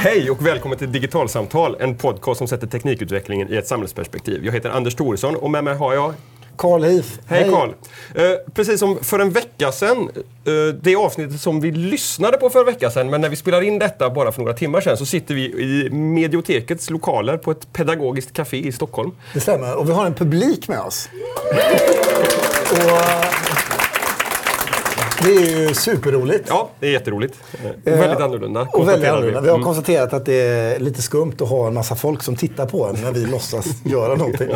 Hej och välkommen till Digitalsamtal, en podcast som sätter teknikutvecklingen i ett samhällsperspektiv. Jag heter Anders Thoresson och med mig har jag Carl Heath. Hej Carl! Eh, precis som för en vecka sedan, eh, det avsnittet som vi lyssnade på för en vecka sedan, men när vi spelar in detta bara för några timmar sedan så sitter vi i Mediotekets lokaler på ett pedagogiskt café i Stockholm. Det stämmer, och vi har en publik med oss. och, det är ju superroligt. Ja, det är jätteroligt. Eh, väldigt annorlunda. Och väldigt annorlunda. Vi har Mm. konstaterat att det är lite skumt att ha en massa folk som tittar på en när vi låtsas göra någonting.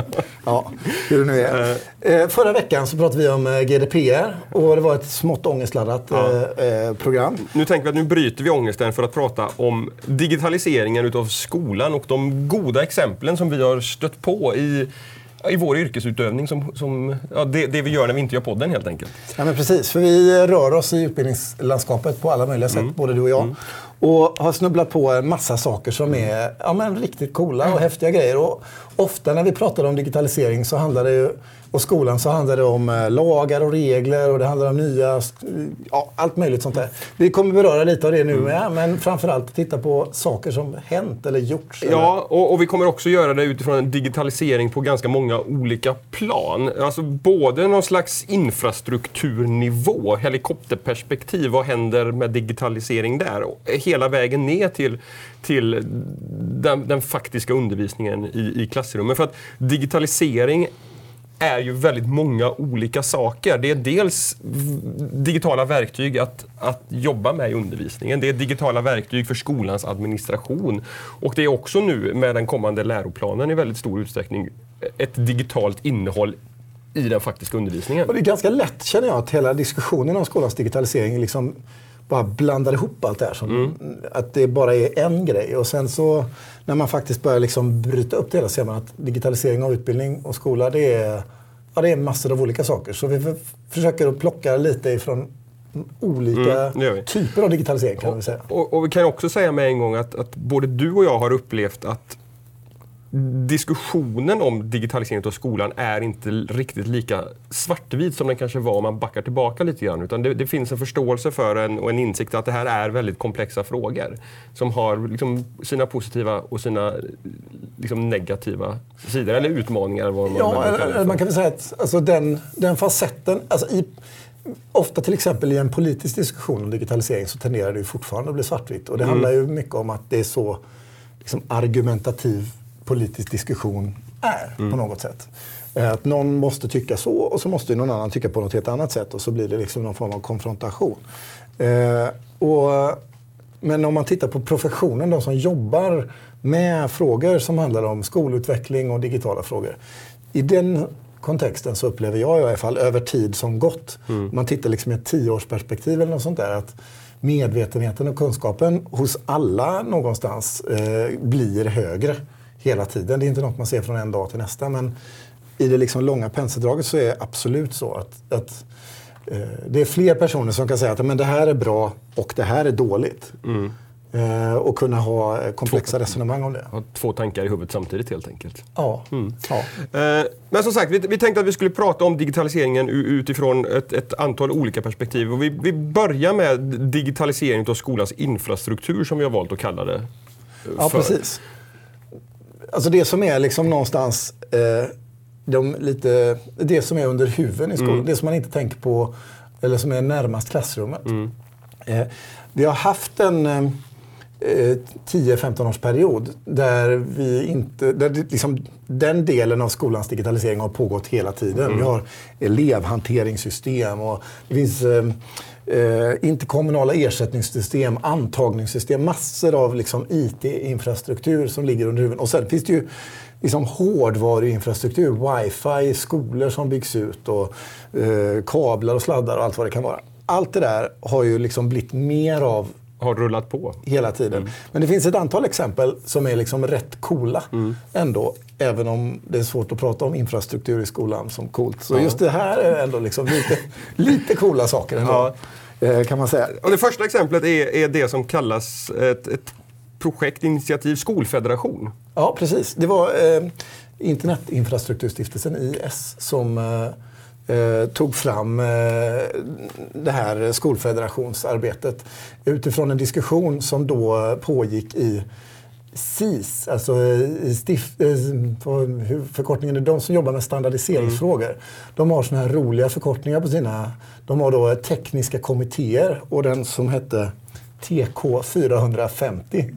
Ja, hur det nu är. Eh, Förra veckan så pratade vi om eh, GDPR och det var ett smått ångestladdat Ja. eh, eh, program. Nu tänker vi att nu bryter vi ångesten för att prata om digitaliseringen utav skolan och de goda exemplen som vi har stött på i, i vår yrkesutövning, som, som, ja, det, det vi gör när vi inte gör podden helt enkelt. Ja, men precis. För vi rör oss i utbildningslandskapet på alla möjliga sätt, Mm. både du och jag. Och har snubblat på en massa saker som är ja, men riktigt coola och häftiga grejer. Och ofta när vi pratar om digitalisering så handlar det ju, och skolan så handlar det om eh, lagar och regler och det handlar om nya, ja, allt möjligt sånt där. Vi kommer beröra lite av det Mm. nu med, men framförallt titta på saker som hänt eller gjorts. eller- Ja, och, och vi kommer också göra det utifrån en digitalisering på ganska många olika plan. Alltså både någon slags infrastrukturnivå, helikopterperspektiv, vad händer med digitalisering där? Hela vägen ner till, till den, den faktiska undervisningen i, i klassrummet. För att digitalisering är ju väldigt många olika saker. Det är dels digitala verktyg att, att jobba med i undervisningen. Det är digitala verktyg för skolans administration. Och det är också nu med den kommande läroplanen i väldigt stor utsträckning ett digitalt innehåll i den faktiska undervisningen. Och det är ganska lätt känner jag att hela diskussionen om skolans digitalisering liksom bara blandar ihop allt det här. Som, Mm. Att det bara är en grej. Och sen så när man faktiskt börjar liksom bryta upp det hela ser man att digitalisering av utbildning och skola det är, ja, det är massor av olika saker. Så vi för, försöker att plocka lite ifrån olika Mm, typer av digitalisering kan vi säga. Och, och vi kan också säga med en gång att, att både du och jag har upplevt att diskussionen om digitalisering av skolan är inte riktigt lika svartvit som den kanske var om man backar tillbaka lite grann. Utan det, det finns en förståelse för en, och en insikt att det här är väldigt komplexa frågor som har liksom sina positiva och sina liksom negativa sidor, eller utmaningar. Vad man Ja, eller för. man kan väl säga att alltså den, den facetten, alltså i, ofta till exempel i en politisk diskussion om digitalisering så tenderar det ju fortfarande att bli svartvitt. Och det handlar ju mycket om att det är så liksom, argumentativ politisk diskussion är på något sätt. Eh, Att någon måste tycka så och så måste någon annan tycka på något helt annat sätt och så blir det liksom någon form av konfrontation. Eh, och, men om man tittar på professionen, de som jobbar med frågor som handlar om skolutveckling och digitala frågor. I den kontexten så upplever jag i alla fall över tid som gått, om man tittar liksom i ett tioårsperspektiv eller något sånt där, att medvetenheten och kunskapen hos alla någonstans eh, blir högre hela tiden. Det är inte något man ser från en dag till nästa, men i det liksom långa penseldraget så är det absolut så att, att eh, det är fler personer som kan säga att men det här är bra och det här är dåligt. Eh, och kunna ha eh, komplexa resonemang om det. Ha två tankar i huvudet samtidigt helt enkelt. Ja. ja. Eh, Men som sagt, vi, vi tänkte att vi skulle prata om digitaliseringen utifrån ett, ett antal olika perspektiv. Och vi, vi börjar med digitalisering av skolans infrastruktur som vi har valt att kalla det. eh, Ja, för. precis. Alltså det som är liksom någonstans eh, de lite, det som är under huven i skolan. Det som man inte tänker på, eller som är närmast klassrummet. Eh, vi har haft en eh, eh, 10-15 års period där, vi inte, där det, liksom, den delen av skolans digitalisering har pågått hela tiden. Vi har elevhanteringssystem och det finns eh, eh, interkommunala ersättningssystem, antagningssystem, massor av liksom, IT-infrastruktur som ligger under huvudet. Och sen finns det ju liksom hårdvaruinfrastruktur, wifi skolor som byggs ut och eh, kablar och sladdar och allt vad det kan vara. Allt det där har ju liksom blivit mer av Har rullat på. hela tiden. Men det finns ett antal exempel som är liksom rätt coola ändå. Även om det är svårt att prata om infrastruktur i skolan som coolt. Så just det här är ändå liksom lite, lite coola saker ändå. eh, Kan man säga. Och det första exemplet är, är det som kallas ett, ett projekt, initiativ, skolfederation. Ja, precis. Det var eh, Internetinfrastrukturstiftelsen IS som eh, eh, tog fram eh, det här skolfederationsarbetet utifrån en diskussion som då pågick i SIS, alltså stif, förkortningen är de som jobbar med standardiseringsfrågor. Mm. De har såna här roliga förkortningar på sina... De har då tekniska kommittéer och den som hette TK 450.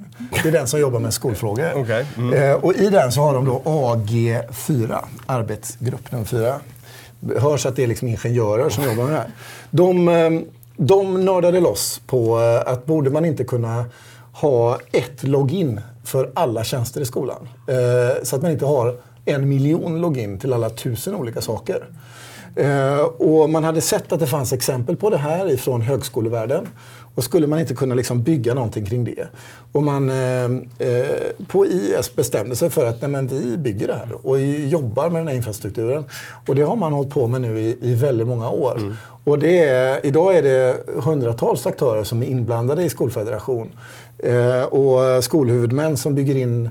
Det är den som jobbar med skolfrågor. Okay. Mm. Eh, och i den så har de då AG4, arbetsgrupp nummer 4. Det hörs att det är liksom ingenjörer som jobbar med det här. De, eh, de nördade loss på eh, att borde man inte kunna ha ett login för alla tjänster i skolan. Eh, så att man inte har en miljon login till alla tusen olika saker. Eh, och man hade sett att det fanns exempel på det här ifrån högskolevärlden. Och skulle man inte kunna liksom bygga någonting kring det? Och man eh, eh på IS bestämde sig för att nej, men vi bygger det här och jobbar med den här infrastrukturen. Och det har man hållit på med nu i, i väldigt många år. Mm. Och det är, idag är det hundratals aktörer som är inblandade i Skolfederation. Eh, och skolhuvudmän som bygger in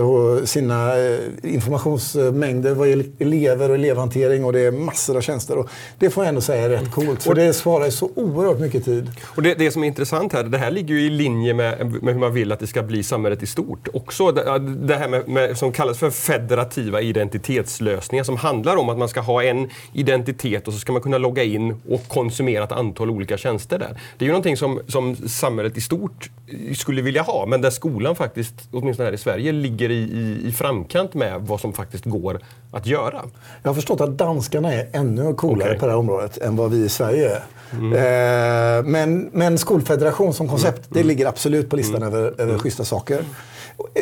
och sina eh, informationsmängder vad gäller elever och elevhantering och det är massor av tjänster. Och det får jag ändå säga är rätt coolt, för det sparar så oerhört mycket tid. Och det, det som är intressant här, det här ligger ju i linje med, med hur man vill att det ska bli samhället i stort. Också det, det här med, med, som kallas för federativa identitetslösningar som handlar om att man ska ha en identitet och så ska man kunna logga in och konsumera ett antal olika tjänster där. Det är ju någonting som, som samhället i stort skulle vilja ha, men där skolan faktiskt, åtminstone här i Sverige, ligger i, i, i framkant med vad som faktiskt går att göra. Jag har förstått att danskarna är ännu coolare okay. på det här området än vad vi i Sverige är. Mm. Eh, men, men skolfederation som koncept, mm. det ligger absolut på listan mm. över, över mm. schyssta saker.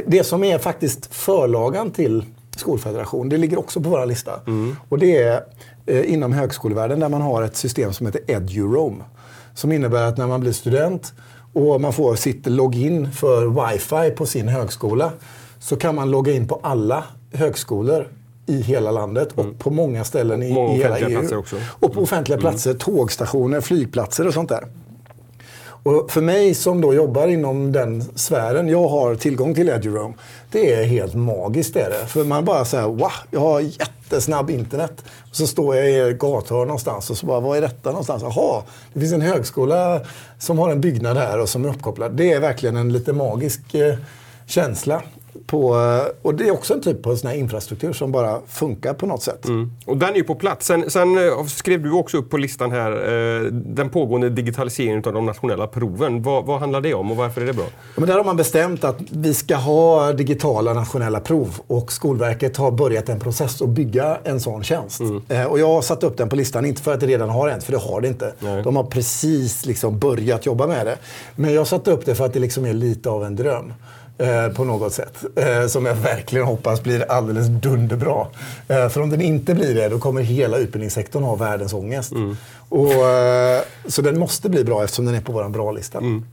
Det som är faktiskt förlagan till skolfederation, det ligger också på vår lista. Mm. Och det är eh, inom högskolevärlden där man har ett system som heter EduRoam. Som innebär att när man blir student och man får sitt login för wifi på sin högskola så kan man logga in på alla högskolor i hela landet och mm. på många ställen i, många i hela EU. Också. Och på offentliga mm. platser, tågstationer, flygplatser och sånt där. Och för mig som då jobbar inom den sfären, jag har tillgång till EduRoam. Det är helt magiskt. Är det. För man bara säger wow, jag har jättesnabb internet. Och så står jag i ett gathörn någonstans och så bara, vad är detta någonstans? Jaha, det finns en högskola som har en byggnad här och som är uppkopplad. Det är verkligen en lite magisk eh, känsla. På, och det är också en typ av sån infrastruktur som bara funkar på något sätt. Mm. Och den är ju på plats. Sen, sen, eh, skrev du också upp på listan här eh, den pågående digitaliseringen av de nationella proven. Vad, vad, handlar det om och varför är det bra? men där har man bestämt att vi ska ha digitala nationella prov och Skolverket har börjat en process att bygga en sån tjänst. Mm. Eh, och jag har satt upp den på listan, inte för att det redan har hänt, för det har det inte. Nej. De har precis liksom börjat jobba med det. Men jag satte upp det för att det liksom är lite av en dröm. Eh, på något sätt. Eh, som jag verkligen hoppas blir alldeles dunderbra. Eh, för om den inte blir det, då kommer hela utbildningssektorn ha världens ångest. Mm. Och, så den måste bli bra eftersom den är på vår bra-lista. Mm.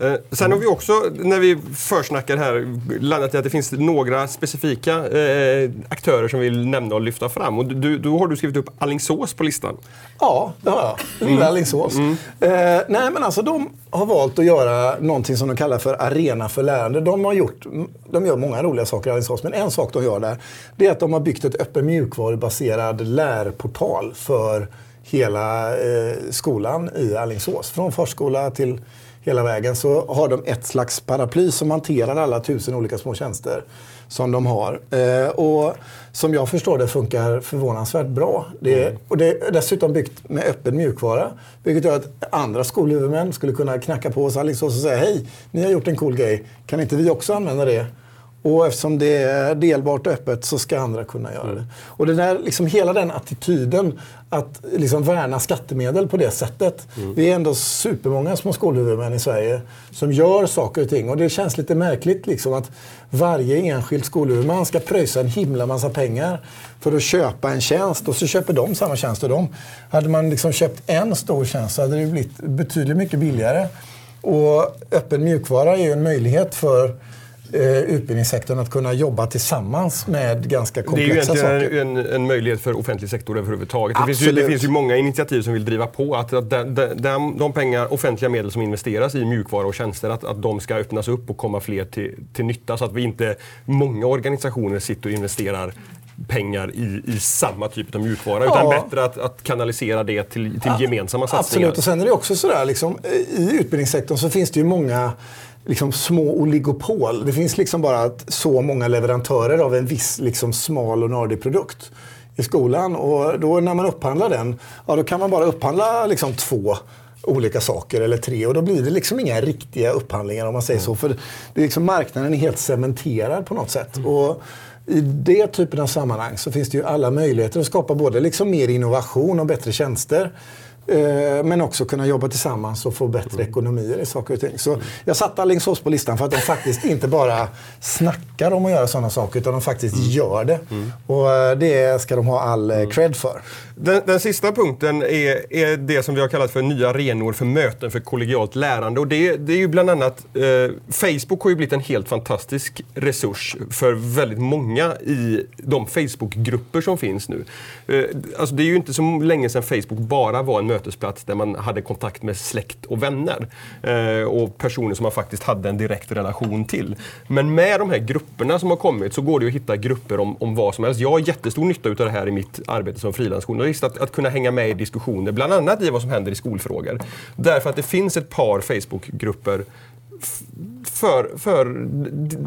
Eh, sen har vi också, när vi försnackar här, landat i att det finns några specifika eh, aktörer som vi vill nämna och lyfta fram. Och du, då har du skrivit upp Allingsås på listan. Ja, det har jag. Lilla mm. Allingsås. Mm. Eh, nej, men alltså de har valt att göra någonting som de kallar för Arena för lärande. De har gjort, de gör många roliga saker i Allingsås, men en sak de gör där, det är att de har byggt ett öppen mjukvarubaserad lärportal för hela eh, skolan i Allingsås. Från förskola till hela vägen så har de ett slags paraply som hanterar alla tusen olika små tjänster som de har. Eh, och som jag förstår det funkar förvånansvärt bra. Det, mm. Och det är dessutom byggt med öppen mjukvara. Vilket gör att andra skolhuvudmän skulle kunna knacka på oss Alingsås och säga hej, ni har gjort en cool grej. Kan inte vi också använda det? Och eftersom det är delbart och öppet så ska andra kunna göra det. Mm. Och det där, liksom hela den attityden att liksom värna skattemedel på det sättet. Mm. Vi är ändå supermånga små skolhuvudmän i Sverige som gör saker och ting. Och det känns lite märkligt liksom att varje enskild skolhuvudman ska pröjsa en himla massa pengar för att köpa en tjänst och så köper de samma tjänst och de. Hade man liksom köpt en stor tjänst så hade det blivit betydligt mycket billigare. Och öppen mjukvara är ju en möjlighet för utbildningssektorn att kunna jobba tillsammans med ganska komplexa saker. Det är ju egentligen en, en, möjlighet för offentlig sektor överhuvudtaget. Det finns, ju, det finns, ju, många initiativ som vill driva på att, att de, de, de, pengar, offentliga medel som investeras i mjukvara och tjänster, att, att de ska öppnas upp och komma fler till, till nytta så att vi inte, många organisationer sitter och investerar pengar i, i samma typ av mjukvara. Ja. Utan bättre att, att kanalisera det till, till gemensamma satsningar. Absolut, och sen är det också sådär, liksom, i utbildningssektorn så finns det ju många liksom små oligopol. Det finns liksom bara så många leverantörer av en viss liksom smal och nördig produkt i skolan. Och då när man upphandlar den, ja, då kan man bara upphandla liksom två olika saker eller tre och då blir det liksom inga riktiga upphandlingar om man säger mm. så. För det är liksom, marknaden är helt cementerad på något sätt. Mm. Och i det typen av sammanhang så finns det ju alla möjligheter att skapa både liksom mer innovation och bättre tjänster. Eh, men också kunna jobba tillsammans och få bättre mm. ekonomier i saker och ting. Så mm. jag satte Alingsås på listan för att de faktiskt inte bara snackar om att göra sådana saker utan de faktiskt mm. gör det. Mm. Och eh, det ska de ha all eh, mm. cred för. Den, den, sista punkten är, är det som vi har kallat för nya arenor för möten för kollegialt lärande. Och det, det är ju bland annat, eh, Facebook har ju blivit en helt fantastisk resurs för väldigt många i de Facebookgrupper som finns nu. Eh, alltså det är ju inte så länge sedan Facebook bara var en mötesplats där man hade kontakt med släkt och vänner. Eh, och personer som man faktiskt hade en direkt relation till. Men med de här grupperna som har kommit så går det att hitta grupper om, om vad som helst. Jag har jättestor nytta av det här i mitt arbete som frilansjournalist. Att, att kunna hänga med i diskussioner, bland annat i vad som händer i skolfrågor. Därför att det finns ett par Facebookgrupper för, för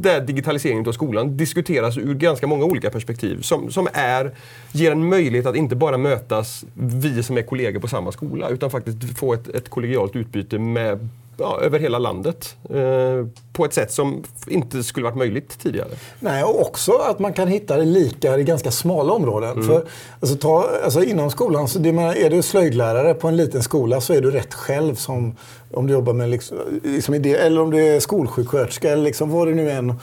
där digitaliseringen av skolan diskuteras ur ganska många olika perspektiv. Som, som är, ger en möjlighet att inte bara mötas, vi som är kollegor på samma skola, utan faktiskt få ett, ett kollegialt utbyte med ja, över hela landet eh, på ett sätt som inte skulle varit möjligt tidigare. Nej, och också att man kan hitta likar i ganska smala områden. Mm. För, alltså, ta, alltså, inom skolan, så det, är du slöjdlärare på en liten skola så är du rätt själv som om du jobbar med liksom, liksom det, eller om du är skolsjuksköterska eller liksom, vad det nu är.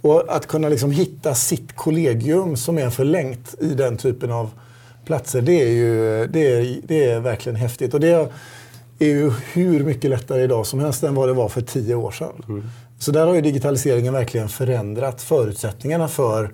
Och att kunna liksom hitta sitt kollegium som är förlängt i den typen av platser, det är ju det är, det är verkligen häftigt. Och det är ju hur mycket lättare idag som helst än vad det var för tio år sedan. Mm. Så där har ju digitaliseringen verkligen förändrat förutsättningarna för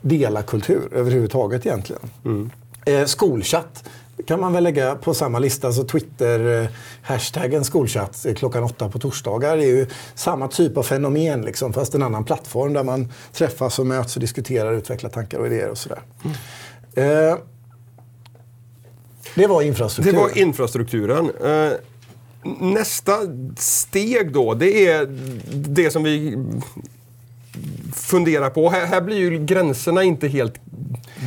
delakultur överhuvudtaget egentligen. Mm. Eh, skolchatt kan man väl lägga på samma lista. Så Twitter, eh, hashtaggen skolchatt eh, klockan åtta på torsdagar är ju samma typ av fenomen, liksom, fast en annan plattform där man träffas och möts och diskuterar, utvecklar tankar och idéer och sådär. Mm. Eh, det var infrastrukturen. Det var infrastrukturen. Eh, nästa steg då, det är det som vi funderar på. Här, här blir ju gränserna inte helt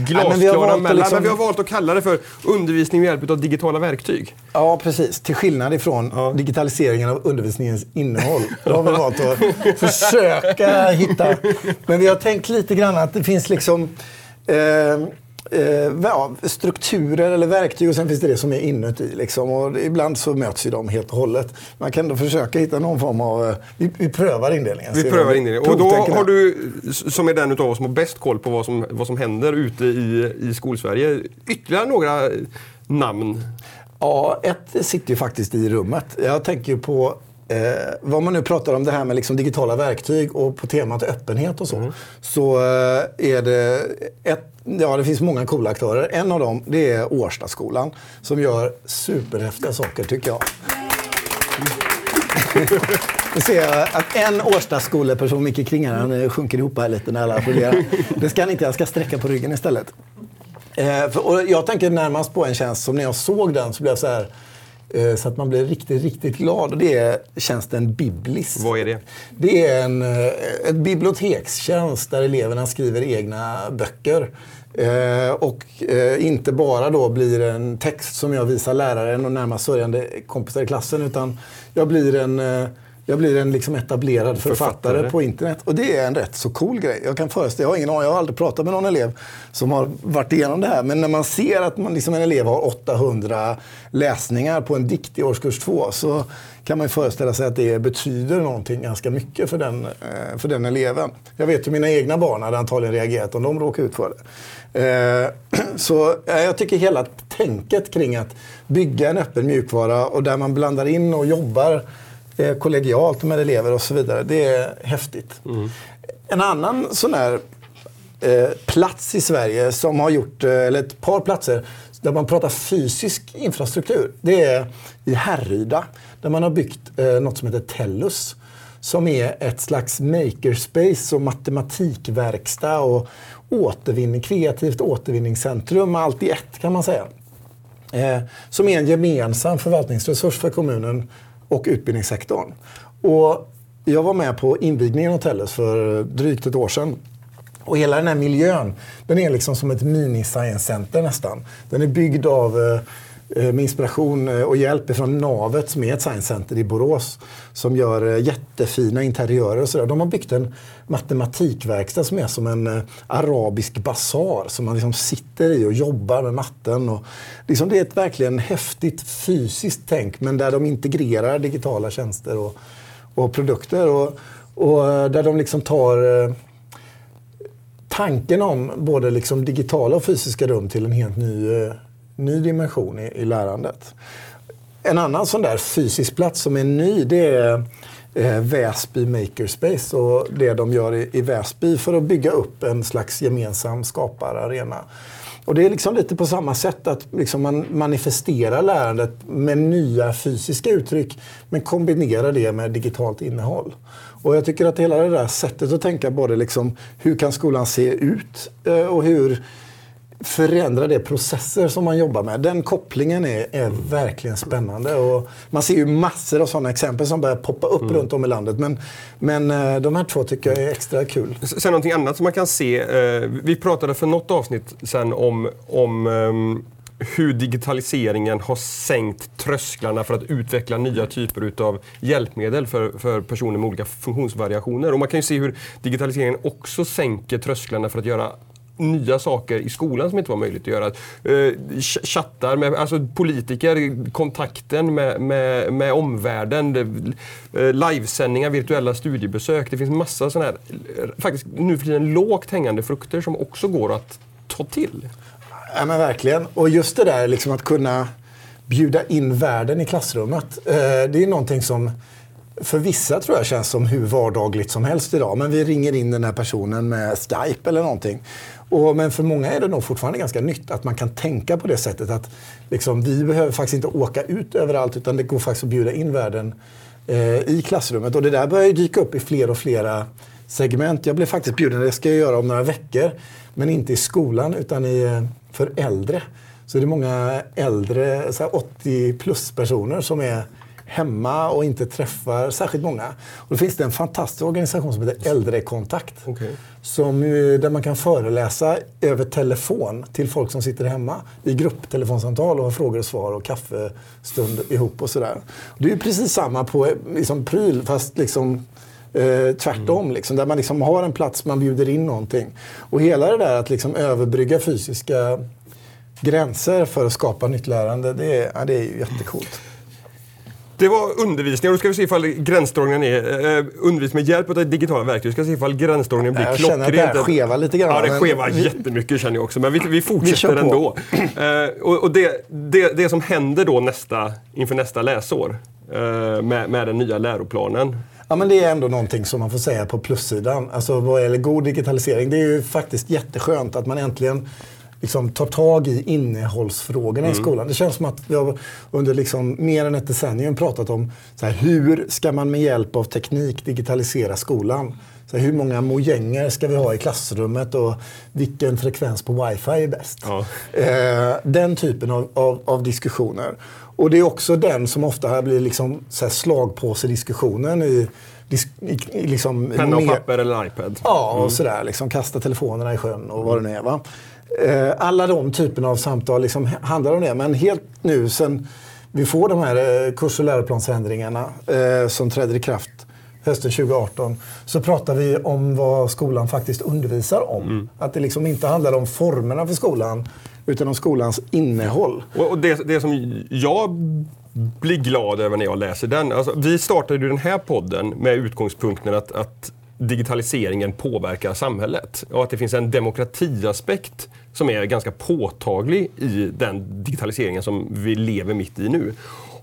glasklara mellan, liksom... men vi har valt att kalla det för undervisning med hjälp av digitala verktyg. Ja, precis. Till skillnad ifrån ja. digitaliseringen av undervisningens innehåll. Då har vi valt att försöka hitta... Men vi har tänkt lite grann att det finns liksom... Eh, eh, strukturer eller verktyg och sen finns det det som är inuti. Liksom. Och ibland så möts ju de helt och hållet. Man kan ändå försöka hitta någon form av... Eh, vi, vi prövar indelningen. Vi prövar indelningen. Och då har du, som är den av oss som har bäst koll på vad som, vad som händer ute i, i Skolsverige, ytterligare några namn? Ja, ett sitter ju faktiskt i rummet. Jag tänker på Eh, vad man nu pratar om det här med liksom digitala verktyg och på temat öppenhet och så. Mm. Så eh, är det ett, ja det finns många coola aktörer. En av dem det är Årstaskolan som gör superhäftiga saker tycker jag. Nu ser jag att en Årstaskoleperson, Micke Kringare, han eh, sjunker ihop här lite när alla applåderar. Det ska han inte, jag ska sträcka på ryggen istället. Eh, för, jag tänker närmast på en tjänst som när jag såg den så blev jag så här så att man blir riktigt, riktigt glad. Och det är tjänsten Biblis. Vad är det? Det är en eh, ett bibliotekstjänst där eleverna skriver egna böcker. Eh, och eh, inte bara då blir en text som jag visar läraren och närmast sörjande kompisar i klassen utan jag blir en eh, jag blir en liksom etablerad författare, författare, på internet. Och det är en rätt så cool grej. Jag kan föreställa jag har ingen aning, jag har aldrig pratat med någon elev som har varit igenom det här. Men när man ser att man, liksom en elev har 800 läsningar på en dikt i årskurs 2 så kan man föreställa sig att det betyder någonting ganska mycket för den, eh, för den eleven. Jag vet hur mina egna barn hade antagligen reagerat om de råkade ut för det. Eh, så jag tycker hela tänket kring att bygga en öppen mjukvara och där man blandar in och jobbar eh, kollegialt med elever och så vidare. Det är häftigt. Mm. En annan sån här eh, plats i Sverige som har gjort, eh, eller ett par platser där man pratar fysisk infrastruktur. Det är i Härryda där man har byggt eh, något som heter Tellus som är ett slags makerspace och matematikverkstad och återvinning, kreativt återvinningscentrum, allt i ett kan man säga. Eh, som är en gemensam förvaltningsresurs för kommunen och utbildningssektorn. Och jag var med på invigningen av Tellus för drygt ett år sedan. Och hela den här miljön, den är liksom som ett mini-science center nästan. Den är byggd av Eh, Eh, med inspiration eh, och hjälp från Navet som är ett science center i Borås som gör eh, jättefina interiörer och sådär. De har byggt en matematikverkstad som är som en arabisk basar som man liksom sitter i och jobbar med matten. Och liksom det är ett verkligen häftigt fysiskt tänk men där de integrerar digitala tjänster och, och produkter. Och, och där de liksom tar tanken om både liksom digitala och fysiska rum till en helt ny ny dimension i, i lärandet. En annan sån där fysisk plats som är ny det är eh, Väsby Makerspace och det de gör i, i Väsby för att bygga upp en slags gemensam skapararena. Och det är liksom lite på samma sätt att liksom man manifesterar lärandet med nya fysiska uttryck men kombinerar det med digitalt innehåll. Och jag tycker att hela det där sättet att tänka både liksom hur kan skolan se ut eh, och hur förändra det processer som man jobbar med. Den kopplingen är, är verkligen spännande. Och man ser ju massor av sådana exempel som börjar poppa upp mm. runt om i landet. Men, men eh, de här två tycker jag är extra kul. Sen någonting annat som man kan se. Eh, vi pratade för något avsnitt sen om, om ehm, hur digitaliseringen har sänkt trösklarna för att utveckla nya typer av hjälpmedel för, för personer med olika funktionsvariationer. Och man kan ju se hur digitaliseringen också sänker trösklarna för att göra nya saker i skolan som inte var möjligt att göra. Eh, chattar med alltså politiker, kontakten med, med, med omvärlden, det, eh, livesändningar, virtuella studiebesök. Det finns massa sådana här, faktiskt nu för tiden lågt hängande frukter som också går att ta till. Ja men verkligen. Och just det där liksom att kunna bjuda in världen i klassrummet. Eh, det är någonting som för vissa tror jag känns som hur vardagligt som helst idag. Men vi ringer in den här personen med Skype eller någonting. Och, men för många är det nog fortfarande ganska nytt att man kan tänka på det sättet att liksom, vi behöver faktiskt inte åka ut överallt utan det går faktiskt att bjuda in världen eh, i klassrummet. Och det där börjar dyka upp i fler och flera segment. Jag blev faktiskt bjuden, det ska jag göra om några veckor, men inte i skolan utan i, eh, för äldre. Så det är många äldre, 80 plus personer som är hemma och inte träffar särskilt många. Och då finns det en fantastisk organisation som heter Äldrekontakt. Okay. Som, där man kan föreläsa över telefon till folk som sitter hemma i grupptelefonsamtal och har frågor och svar och kaffestund ihop och sådär. Det är ju precis samma på liksom, pryl fast liksom Eh, tvärtom, mm. liksom, där man liksom har en plats, man bjuder in någonting. Och hela det där att liksom överbrygga fysiska gränser för att skapa nytt lärande, det är, ja, det är ju jättecoolt. Det var undervisning och då ska vi se ifall gränsdragningen är eh, undervisning med hjälp av digitala verktyg. Vi ska se ifall gränsdragningen blir klockren. Jag känner att det skevar lite grann. Ja, det skevar vi... jättemycket känner jag också. Men vi, vi fortsätter vi ändå. Eh, och, och det, det, det, som händer då nästa, inför nästa läsår eh, med, med den nya läroplanen. Ja, men det är ändå någonting som man får säga på plussidan. Alltså vad gäller god digitalisering. Det är ju faktiskt jätteskönt att man äntligen liksom, tar tag i innehållsfrågorna mm. i skolan. Det känns som att vi har under liksom mer än ett decennium pratat om så här, hur ska man med hjälp av teknik digitalisera skolan? Så här, hur många mojänger ska vi ha i klassrummet och vilken frekvens på wifi är bäst? Ja. Eh, den typen av, av, av, diskussioner. Och det är också den som ofta blir liksom så här slagpåse-diskussionen i Liksom Penna och papper eller iPad. Ja, och mm. sådär. Liksom, kasta telefonerna i sjön och vad det nu är. Va? Eh, alla de typerna av samtal liksom handlar om det. Men helt nu sen vi får de här eh, kurs och läroplansändringarna eh, som träder i kraft hösten 2018 så pratar vi om vad skolan faktiskt undervisar om. Mm. Att det liksom inte handlar om formerna för skolan utan om skolans innehåll. Och det, det som jag blir glad över när jag läser den. Alltså, vi startade ju den här podden med utgångspunkten att, att digitaliseringen påverkar samhället och att det finns en demokratiaspekt som är ganska påtaglig i den digitaliseringen som vi lever mitt i nu.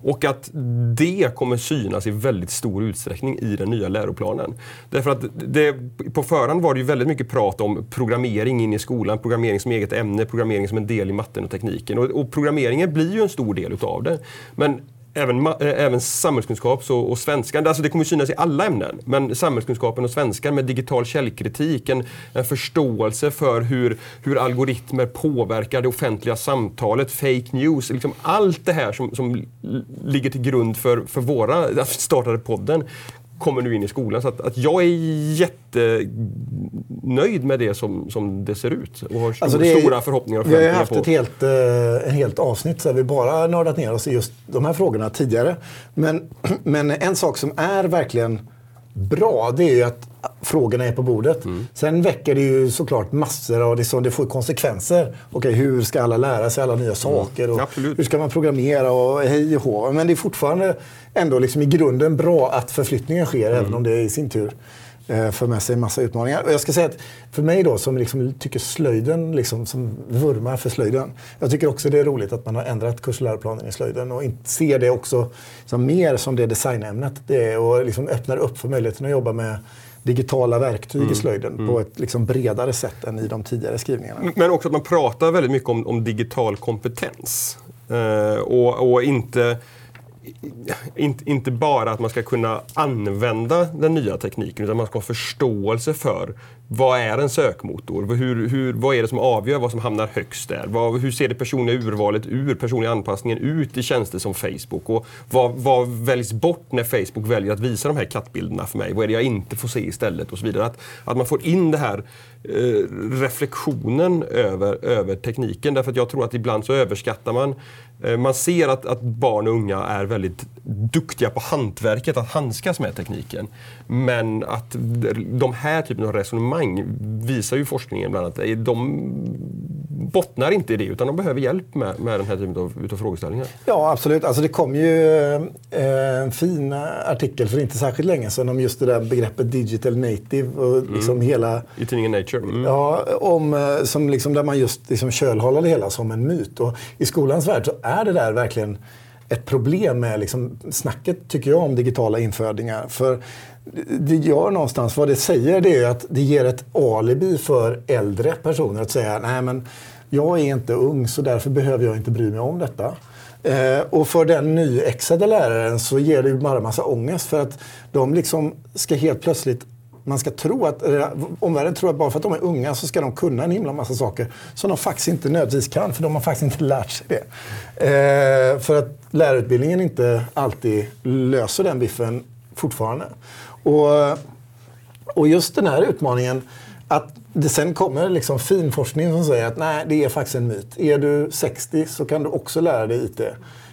Och att det kommer synas i väldigt stor utsträckning i den nya läroplanen. Därför att det, på förhand var det ju väldigt mycket prat om programmering in i skolan, programmering som eget ämne, programmering som en del i matten och tekniken. Och, och programmeringen blir ju en stor del utav det. Men även, äh, även samhällskunskap och, och svenska. Alltså det kommer synas i alla ämnen. Men samhällskunskapen och svenskan med digital källkritik, en, en förståelse för hur, hur algoritmer påverkar det offentliga samtalet, fake news. Liksom allt det här som, som ligger till grund för, för våra, att startade podden kommer nu in i skolan. Så att, att jag är jättenöjd med det som, som det ser ut och har Alltså är- stora förhoppningar och Vi har haft på. ett helt, eh, en helt avsnitt så vi bara nördat ner oss i just de här frågorna tidigare. Men, men en sak som är verkligen bra, det är ju att frågorna är på bordet. Mm. Sen väcker det ju såklart massor av det, det får konsekvenser. Okej, hur ska alla lära sig alla nya saker? Och Mm. Hur ska man programmera och hej och hå. Men det är fortfarande ändå liksom i grunden bra att förflyttningen sker, Mm. även om det i sin tur eh, för med sig en massa utmaningar. Och jag ska säga att för mig då som liksom tycker slöjden, liksom, som vurmar för slöjden. Jag tycker också det är roligt att man har ändrat kurs och läroplanen i slöjden och inte ser det också som mer som det designämnet det är och liksom öppnar upp för möjligheten att jobba med digitala verktyg i slöjden på ett liksom bredare sätt än i de tidigare skrivningarna. Men också att man pratar väldigt mycket om, om digital kompetens. Eh, och, och inte, inte, inte bara att man ska kunna använda den nya tekniken utan man ska ha förståelse för vad är en sökmotor? Hur, hur, vad är det som avgör vad som hamnar högst där? Vad, hur ser det personliga urvalet ur, personliga anpassningen ut i tjänster som Facebook? Och vad, vad väljs bort när Facebook väljer att visa de här kattbilderna för mig? Vad är det jag inte får se istället? Och så vidare. Att, att man får in det här eh, reflektionen över, över tekniken. Därför att jag tror att ibland så överskattar man eh, man ser att, att barn och unga är väldigt duktiga på hantverket, att handskas med tekniken. Men att de här typen av resonemang visar ju forskningen bland annat, de bottnar inte i det utan de behöver hjälp med, med den här typen av, utav frågeställningar. Ja, absolut. Alltså det kom ju eh, en fin artikel för inte särskilt länge sedan om just det där begreppet digital native och liksom hela I tidningen Nature. Mm. Ja, om, eh, som liksom där man just liksom kölhalar det hela som en myt. Och I skolans värld så är det där verkligen ett problem med liksom snacket, tycker jag, om digitala infödingar. För det gör någonstans, vad det säger, det är att det ger ett alibi för äldre personer att säga nej men jag är inte ung så därför behöver jag inte bry mig om detta. Eh, och för den nyexade läraren så ger det ju bara massa ångest för att de liksom ska helt plötsligt man ska tro att, omvärlden tror att bara för att de är unga så ska de kunna en himla massa saker som de faktiskt inte nödvändigtvis kan, för de har faktiskt inte lärt sig det. Eh, för att lärarutbildningen inte alltid löser den biffen fortfarande. Och, och just den här utmaningen, att det sen kommer liksom fin forskning som säger att nej, det är faktiskt en myt. Är du 60 så kan du också lära dig IT.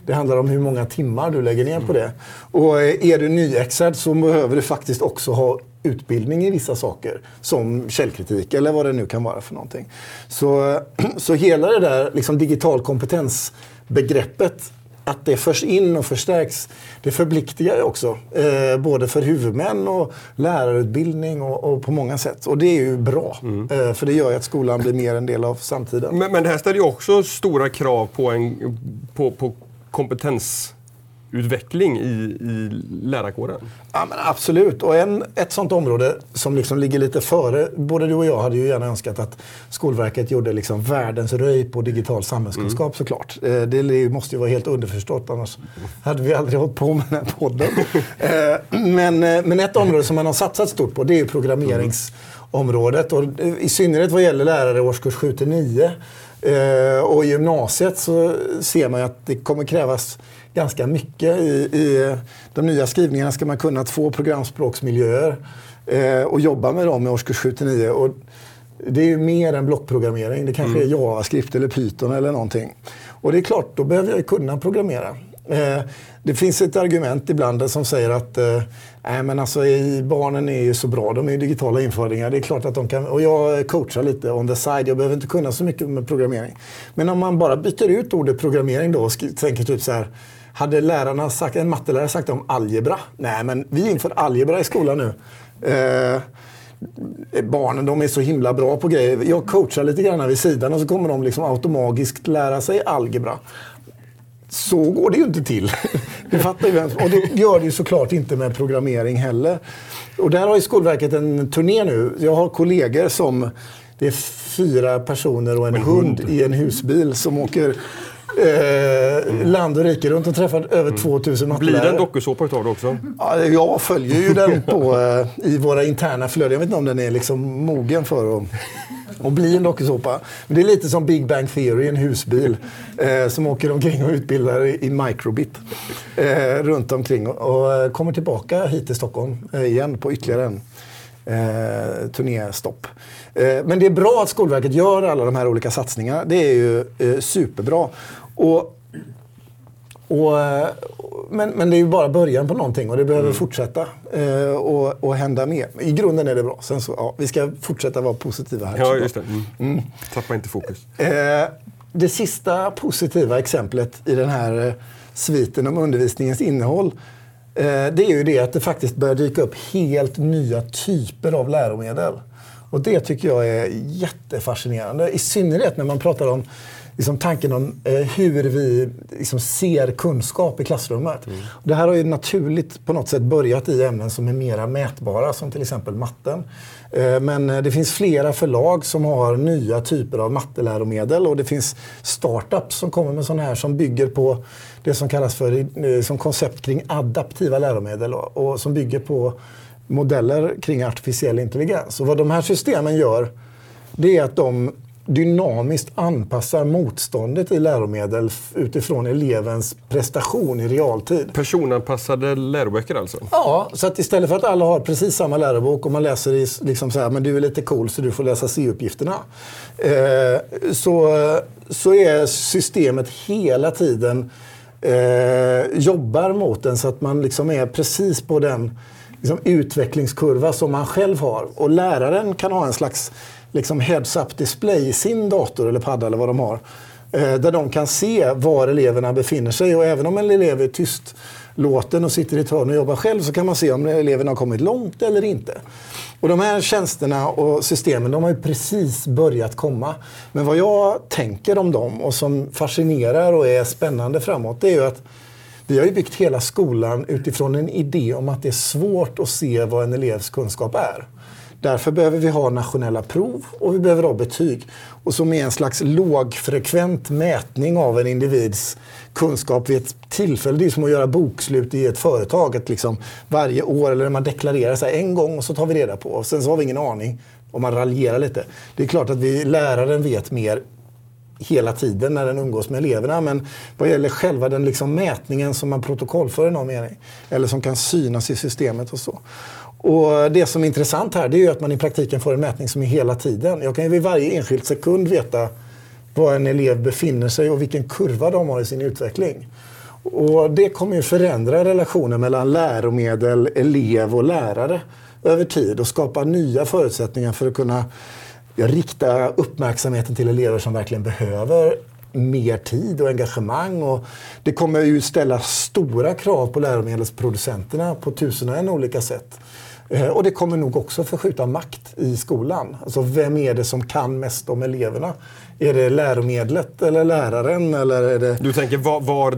Det handlar om hur många timmar du lägger ner på det. Och är du nyexad så behöver du faktiskt också ha utbildning i vissa saker. Som källkritik eller vad det nu kan vara för någonting. Så, så hela det där liksom digital kompetensbegreppet att det förs in och förstärks, det förpliktigar också. Eh, både för huvudmän och lärarutbildning och, och, på många sätt. Och det är ju bra. Eh, för det gör ju att skolan blir mer en del av samtiden. Men, men det här ställer ju också stora krav på, en, på, på kompetensutveckling i, i lärarkåren. Ja, men absolut. Och en, ett sånt område som liksom ligger lite före. Både du och jag hade ju gärna önskat att Skolverket gjorde liksom världens röj på digital samhällskunskap såklart. Eh, det måste ju vara helt underförstått annars hade vi aldrig hållit på med den här podden. eh, men, eh, men ett område som man har satsat stort på det är ju programmeringsområdet. Och I synnerhet vad gäller lärare årskurs 7 till 9. Eh, och i gymnasiet så ser man ju att det kommer krävas ganska mycket. I, I de nya skrivningarna ska man kunna två programspråksmiljöer eh, och jobba med dem i årskurs 7 till 9. Och det är ju mer än blockprogrammering. Det kanske mm. är JavaScript eller Python eller någonting. Och det är klart, då behöver jag kunna programmera. Eh, det finns ett argument ibland som säger att eh, nej, men alltså, barnen är ju så bra, de är ju digitala införingar. Det är klart att de kan, och jag coachar lite on the side, jag behöver inte kunna så mycket med programmering. Men om man bara byter ut ordet programmering då och tänker typ så här, hade lärarna sagt, en mattelärare sagt om algebra? Nej, men vi inför algebra i skolan nu. Eh, barnen de är så himla bra på grejer. Jag coachar lite grann vid sidan och så kommer de liksom automatiskt lära sig algebra. Så går det ju inte till. Det fattar ju vem Och det gör det ju såklart inte med programmering heller. Och där har ju Skolverket en turné nu. Jag har kollegor som... Det är fyra personer och en hund. hund i en husbil som åker eh, land och rike runt och träffat över 2000 mattelärare. Blir det en dokusåpa utav det också? Ja, jag följer ju den på, eh, i våra interna flöden. Jag vet inte om den är liksom mogen för att, att bli en dokusåpa. Men det är lite som Big Bang Theory, en husbil eh, som åker omkring och utbildar i, i microbit eh, runt omkring och, och eh, kommer tillbaka hit till Stockholm eh, igen på ytterligare en eh, turnéstopp. Eh, men det är bra att Skolverket gör alla de här olika satsningarna. Det är ju eh, superbra. Och, och, eh, men, men det är ju bara början på någonting och det behöver fortsätta eh, och, och hända mer. I grunden är det bra. Sen så, ja, vi ska fortsätta vara positiva här. Ja, just det. Mm. Tappa inte fokus. Eh, det sista positiva exemplet i den här eh, sviten om undervisningens innehåll eh, det är ju det att det faktiskt börjar dyka upp helt nya typer av läromedel. Och det tycker jag är jättefascinerande. I synnerhet när man pratar om liksom tanken om eh, hur vi liksom ser kunskap i klassrummet. Mm. Det här har ju naturligt på något sätt börjat i ämnen som är mera mätbara, som till exempel matten. Eh, men eh, det finns flera förlag som har nya typer av matteläromedel och det finns startups som kommer med sådana här som bygger på det som kallas för eh, som koncept kring adaptiva läromedel och, och som bygger på modeller kring artificiell intelligens. Och vad de här systemen gör, det är att de dynamiskt anpassar motståndet i läromedel utifrån elevens prestation i realtid. Personanpassade läroböcker alltså? Ja, så att istället för att alla har precis samma lärobok och man läser i liksom så här, men du är lite cool så du får läsa C-uppgifterna. Eh, så, så är systemet hela tiden eh, jobbar mot den så att man liksom är precis på den liksom, utvecklingskurva som man själv har. Och läraren kan ha en slags liksom, heads-up display i sin dator eller padda eller vad de har. Eh, där de kan se var eleverna befinner sig. Och även om en elev är tystlåten och sitter i ett hörn och jobbar själv så kan man se om eleven har kommit långt eller inte. Och de här tjänsterna och systemen de har ju precis börjat komma. Men vad jag tänker om dem och som fascinerar och är spännande framåt det är ju att vi har ju byggt hela skolan utifrån en idé om att det är svårt att se vad en elevs kunskap är. Därför behöver vi ha nationella prov och vi behöver ha betyg. Och som är en slags lågfrekvent mätning av en individs kunskap vid ett tillfälle. Det är som att göra bokslut i ett företag. Att liksom varje år, eller när man deklarerar så här, en gång och så tar vi reda på. Och sen så har vi ingen aning om man raljerar lite. Det är klart att vi, läraren vet mer hela tiden när den umgås med eleverna. Men vad gäller själva den liksom mätningen som man protokollför i någon mening, eller som kan synas i systemet och så. Och det som är intressant här det är ju att man i praktiken får en mätning som är hela tiden. Jag kan ju vid varje enskild sekund veta var en elev befinner sig och vilken kurva de har i sin utveckling. Och det kommer ju förändra relationen mellan läromedel, elev och lärare över tid och skapa nya förutsättningar för att kunna rikta uppmärksamheten till elever som verkligen behöver mer tid och engagemang. Och det kommer ju ställa stora krav på läromedelsproducenterna på tusen och en olika sätt. Eh, och det kommer nog också förskjuta makt i skolan. Alltså vem är det som kan mest om eleverna? Är det läromedlet eller läraren? Eller är det... Du tänker var, var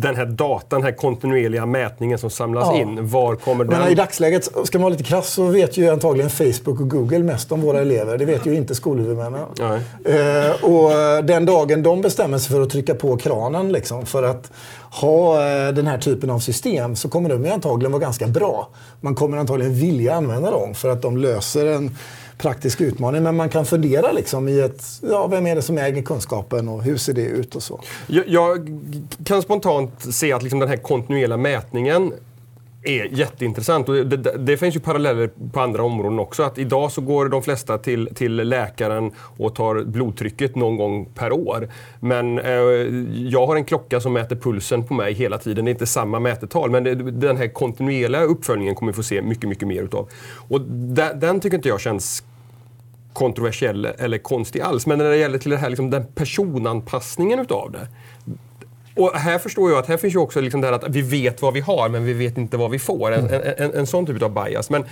den här datan, den här kontinuerliga mätningen som samlas ja. in, var kommer den? Men I dagsläget, ska man vara lite krass, så vet ju antagligen Facebook och Google mest om våra elever. Det vet ju inte skolhuvudmännen. Eh, och den dagen de bestämmer sig för att trycka på kranen liksom, för att ha eh, den här typen av system så kommer de antagligen vara ganska bra. Man kommer antagligen vilja använda dem för att de löser en praktisk utmaning. Men man kan fundera liksom i ett, ja, vem är det som äger kunskapen och hur ser det ut och så. Jag, jag kan spontant se att liksom den här kontinuerliga mätningen är jätteintressant. Och det, det, det, finns ju paralleller på andra områden också. Att idag så går de flesta till, till läkaren och tar blodtrycket någon gång per år. Men eh, jag har en klocka som mäter pulsen på mig hela tiden. Det är inte samma mätetal, men det, den här kontinuerliga uppföljningen kommer vi få se mycket, mycket mer utav. Och den, den tycker inte jag känns kontroversiell eller konstig alls. Men när det gäller till det här, liksom, den personanpassningen utav det och här förstår jag att här finns ju också liksom det här att vi vet vad vi har men vi vet inte vad vi får. En, en, en, en sån typ av bias. Men,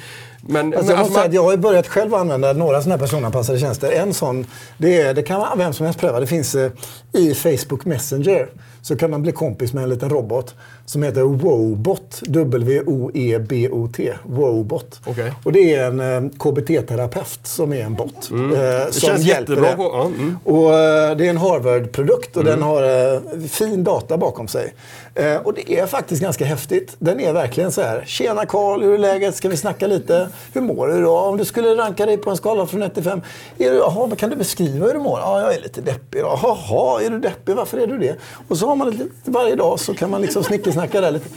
men, alltså, men, alltså, man... jag har börjat själv använda några sådana här personanpassade tjänster. En sån, det, är, det kan vem som helst pröva. Det finns eh, i Facebook Messenger så kan man bli kompis med en liten robot som heter Wobot. W-O-E-B-O-T. Wobot. Okay. Och det är en eh, KBT-terapeut som är en bot. Mm. Eh, det som känns jättebra. På, ja, mm. och, eh, det är en Harvard-produkt och mm. den har eh, fin data bakom sig. Eh, och det är faktiskt ganska häftigt. Den är verkligen så här. Tjena Karl, hur är läget? Ska vi snacka lite? Hur mår du då? Om du skulle ranka dig på en skala från 1 till 5. Är du, jaha, kan du beskriva hur du mår? Ja, jag är lite deppig. Jaha, är du deppig? Varför är du det? Och så har man lite, varje dag så kan man liksom snickersnacka där lite.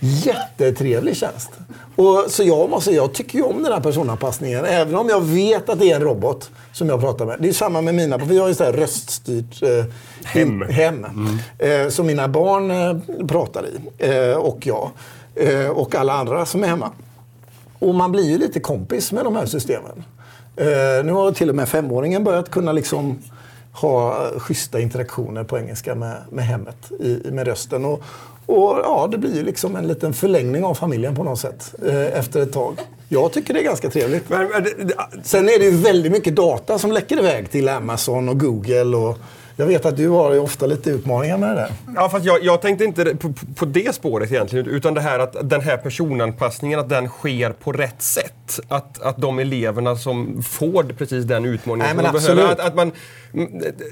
Jättetrevlig tjänst. Och, så jag måste jag tycker ju om den här personanpassningen. Även om jag vet att det är en robot som jag pratar med. Det är samma med mina. För vi har ju så här röststyrt eh, hem, hem mm. eh, som mina barn eh, pratar i. Eh, och jag. Eh, och alla andra som är hemma. Och man blir ju lite kompis med de här systemen. Eh, nu har till och med femåringen börjat kunna liksom ha schyssta interaktioner på engelska med, med hemmet, i, med rösten. Och, och ja, det blir ju liksom en liten förlängning av familjen på något sätt eh, efter ett tag. Jag tycker det är ganska trevligt. Men, men det, det, Sen är det ju väldigt mycket data som läcker iväg till Amazon och Google och jag vet att du har ju ofta lite utmaningar med det där. Ja, fast jag, jag tänkte inte på, på, det spåret egentligen. Utan det här att den här personanpassningen, att den sker på rätt sätt. Att, att de eleverna som får precis den utmaningen Nej, som de behöver. Att, att man,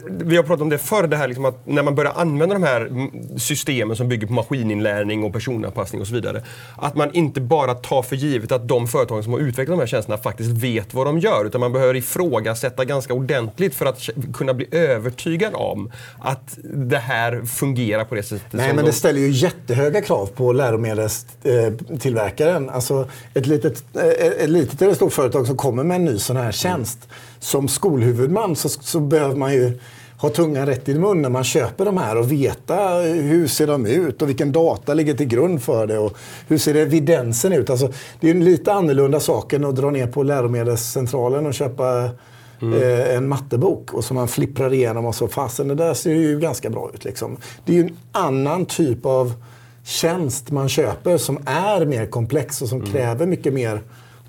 vi har pratat om det förr, det här liksom att när man börjar använda de här systemen som bygger på maskininlärning och personanpassning och så vidare. Att man inte bara tar för givet att de företag som har utvecklat de här tjänsterna faktiskt vet vad de gör. Utan man behöver ifrågasätta ganska ordentligt för att kunna bli övertygad om att det här fungerar på det sättet. Nej, men de... det ställer ju jättehöga krav på läromedelstillverkaren. Alltså ett litet, eh, ett litet eller stort företag som kommer med en ny sån här tjänst. Mm. Som skolhuvudman så, så behöver man ju ha tungan rätt i mun när man köper de här och veta hur ser de ut och vilken data ligger till grund för det och hur ser evidensen ut. Alltså, det är en lite annorlunda sak än att dra ner på läromedelscentralen och köpa Mm. Eh, en mattebok och som man flipprar igenom och så fasen det där ser ju ganska bra ut. Liksom. Det är ju en annan typ av tjänst man köper som är mer komplex och som mm. kräver mycket mer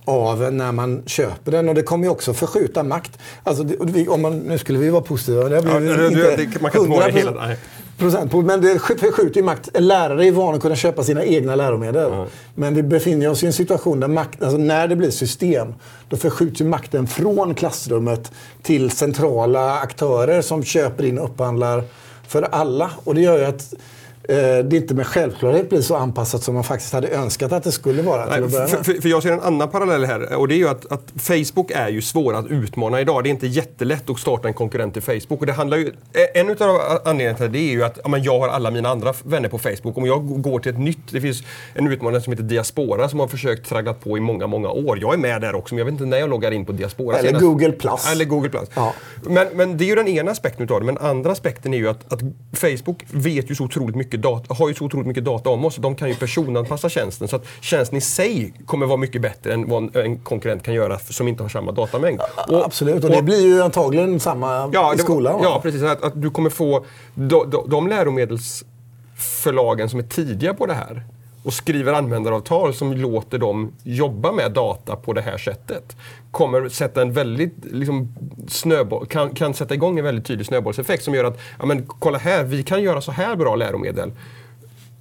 av när man köper den. Och det kommer ju också förskjuta makt. Alltså, det, om man, nu skulle vi vara positiva. Det ja, det, inte det, man kan inte vara hela... Nej procent. Men det förskjuter ju makt. Lärare är vana att kunna köpa sina egna läromedel. Mm. Men vi befinner oss i en situation där makt, alltså när det blir system, då förskjuts ju makten från klassrummet till centrala aktörer som köper in och upphandlar för alla. Och det gör ju att det inte med självklarhet blir så anpassat som man faktiskt hade önskat att det skulle vara. Nej, för, för, för, jag ser en annan parallell här och det är ju att, att, Facebook är ju svåra att utmana idag. Det är inte jättelätt att starta en konkurrent till Facebook. Och det handlar ju, en av anledningarna till det är ju att ja, jag har alla mina andra vänner på Facebook. Om jag går till ett nytt, det finns en utmanare som heter Diaspora som har försökt traggla på i många, många år. Jag är med där också men jag vet inte när jag loggar in på Diaspora. Eller senast. Google Plus. Eller Google Plus. Ja. Men, men det är ju den ena aspekten utav det. Men andra aspekten är ju att, att Facebook vet ju så otroligt mycket mycket data, har ju så otroligt mycket data om oss. De kan ju personanpassa tjänsten. Så att tjänsten i sig kommer vara mycket bättre än vad en konkurrent kan göra som inte har samma datamängd. Och, Absolut, och det blir ju antagligen samma ja, i skolan. Ja, precis. Att, att, du kommer få de, de, de läromedelsförlagen som är tidiga på det här och skriver användaravtal som låter dem jobba med data på det här sättet kommer sätta en väldigt liksom, snöboll, kan, kan sätta igång en väldigt tydlig snöbollseffekt som gör att, ja men kolla här, vi kan göra så här bra läromedel.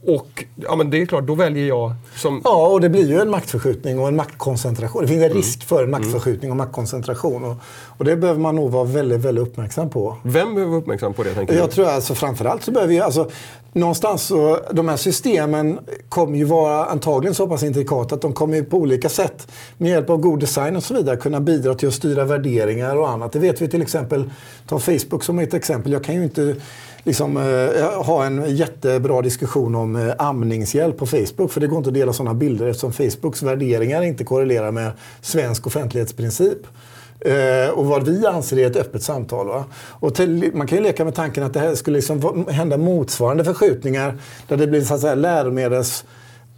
Och ja, men det är klart, då väljer jag som... Ja, och det blir ju en maktförskjutning och en maktkoncentration. Det finns en mm. risk för en maktförskjutning och maktkoncentration. Och, och, det behöver man nog vara väldigt, väldigt uppmärksam på. Vem behöver vara uppmärksam på det? Tänker jag du? tror alltså framförallt så behöver vi... Alltså, någonstans så, de här systemen kommer ju vara antagligen så pass intrikata att de kommer ju på olika sätt med hjälp av god design och så vidare kunna bidra till att styra värderingar och annat. Det vet vi till exempel, ta Facebook som ett exempel. Jag kan ju inte liksom, eh, ha en jättebra diskussion om eh, amningshjälp på Facebook. För det går inte att dela sådana bilder eftersom Facebooks värderingar inte korrelerar med svensk offentlighetsprincip. Eh, och vad vi anser är ett öppet samtal. Va? Och till, man kan ju leka med tanken att det här skulle liksom hända motsvarande förskjutningar där det blir så att säga, läromedels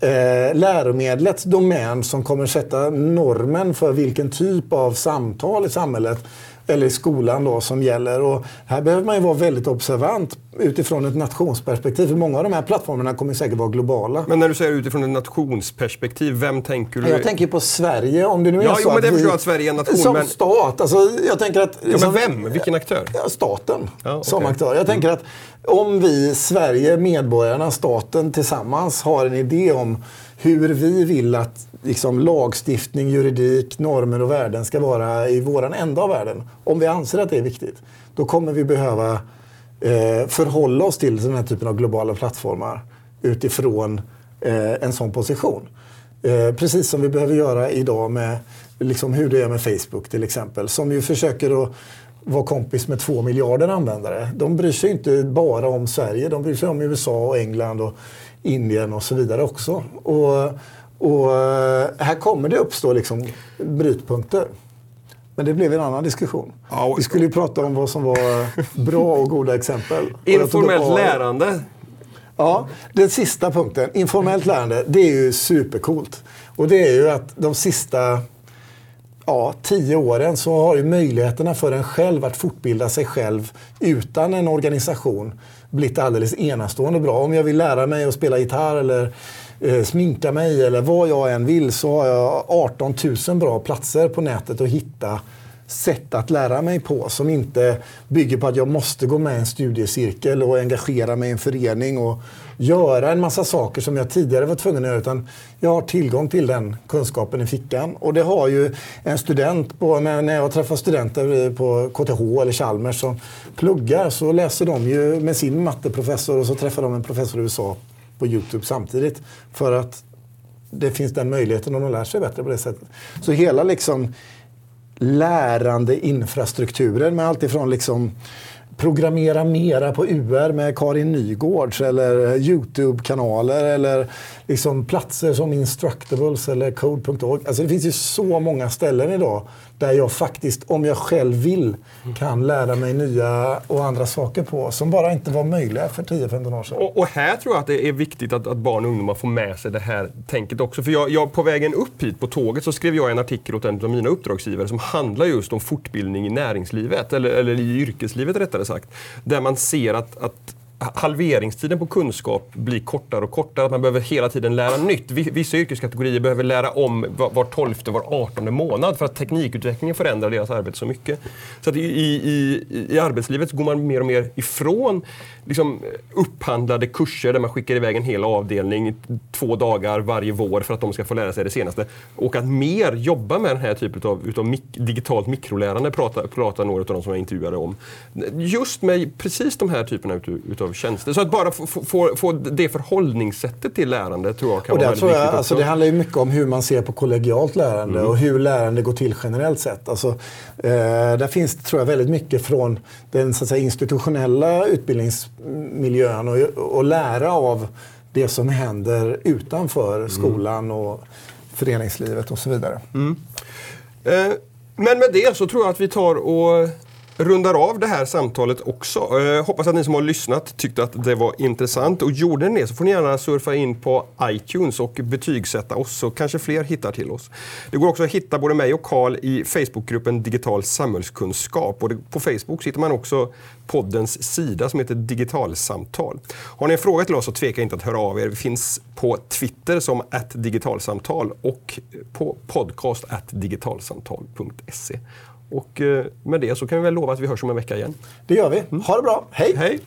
eh, läromedlets domän som kommer sätta normen för vilken typ av samtal i samhället eller i skolan då, som gäller. Och här behöver man ju vara väldigt observant utifrån ett nationsperspektiv. För många av de här plattformarna kommer säkert vara globala. Men när du säger utifrån ett nationsperspektiv, vem tänker du? Jag tänker på Sverige. Om det nu är ja, så jo, men att det vi, förstår att Sverige är en nation. Som men... stat. Alltså, jag tänker att, ja, men vem? Vilken aktör? Staten ja, okay. som aktör. Jag tänker att om vi, Sverige, medborgarna, staten tillsammans har en idé om hur vi vill att liksom, lagstiftning, juridik, normer och värden ska vara i våran ända av världen. Om vi anser att det är viktigt, då kommer vi behöva eh, förhålla oss till den här typen av globala plattformar utifrån eh, en sån position. Eh, precis som vi behöver göra idag med liksom, hur det är med Facebook till exempel, som ju försöker att vara kompis med två miljarder användare. De bryr sig inte bara om Sverige, de bryr sig om USA och England och Indien och så vidare också. Och, och här kommer det uppstå liksom brytpunkter. Men det blev en annan diskussion. Ja, Vi skulle ju prata om vad som var bra och goda exempel. Informellt lärande. Ja, den sista punkten. Informellt lärande, det är ju supercoolt. Och det är ju att de sista ja, tio åren så har ju möjligheterna för en själv att fortbilda sig själv utan en organisation blivit alldeles enastående bra. Om jag vill lära mig att spela gitarr eller eh, sminka mig eller vad jag än vill så har jag 18 000 bra platser på nätet att hitta sätt att lära mig på som inte bygger på att jag måste gå med i en studiecirkel och engagera mig i en förening och göra en massa saker som jag tidigare var tvungen att göra. Utan jag har tillgång till den kunskapen i fickan. Och det har ju en student, på, när jag träffar studenter på KTH eller Chalmers som pluggar så läser de ju med sin matteprofessor och så träffar de en professor i USA på Youtube samtidigt. För att det finns den möjligheten och de lär sig bättre på det sättet. Så hela liksom lärande infrastrukturen med allt ifrån liksom programmera mera på UR med Karin Nygårds eller Youtube-kanaler eller liksom platser som Instructables eller Code.org. Alltså det finns ju så många ställen idag där jag faktiskt, om jag själv vill, kan lära mig nya och andra saker på som bara inte var möjliga för 10-15 år sedan. Och, och, här tror jag att det är viktigt att, att, barn och ungdomar får med sig det här tänket också. För jag, jag, på vägen upp hit på tåget så skrev jag en artikel åt en av mina uppdragsgivare som handlar just om fortbildning i näringslivet, eller, eller i yrkeslivet rättare sagt. Där man ser att, att halveringstiden på kunskap blir kortare och kortare. Att man behöver hela tiden lära nytt. Vissa yrkeskategorier behöver lära om var tolfte, var artonde månad för att teknikutvecklingen förändrar deras arbete så mycket. Så att i, i, i arbetslivet går man mer och mer ifrån liksom, upphandlade kurser där man skickar iväg en hel avdelning två dagar varje vår för att de ska få lära sig det senaste. Och att mer jobba med den här typen av utav mik digitalt mikrolärande pratar, pratar några av de som jag intervjuade om. Just med precis de här typerna utav av tjänster. Så att bara få, få, få det förhållningssättet till lärande tror jag kan och vara väldigt tror jag, viktigt alltså, Det handlar ju mycket om hur man ser på kollegialt lärande mm. och hur lärande går till generellt sett. Alltså, eh, där finns tror jag väldigt mycket från den så att säga, institutionella utbildningsmiljön och, och lära av det som händer utanför mm. skolan och föreningslivet och så vidare. Mm. Eh, men med det så tror jag att vi tar och rundar av det här samtalet också. Eh, hoppas att ni som har lyssnat tyckte att det var intressant. Och gjorde ni det så får ni gärna surfa in på iTunes och betygsätta oss så kanske fler hittar till oss. Det går också att hitta både mig och Karl i Facebookgruppen Digital samhällskunskap. Och på Facebook hittar man också poddens sida som heter Digitalsamtal. Har ni en fråga till oss så tveka inte att höra av er. Vi finns på Twitter som digitalsamtal och på podcast digitalsamtal.se. Och eh, med det så kan vi väl lova att vi hörs om en vecka igen. Det gör vi. Ha det bra. Hej! Hej!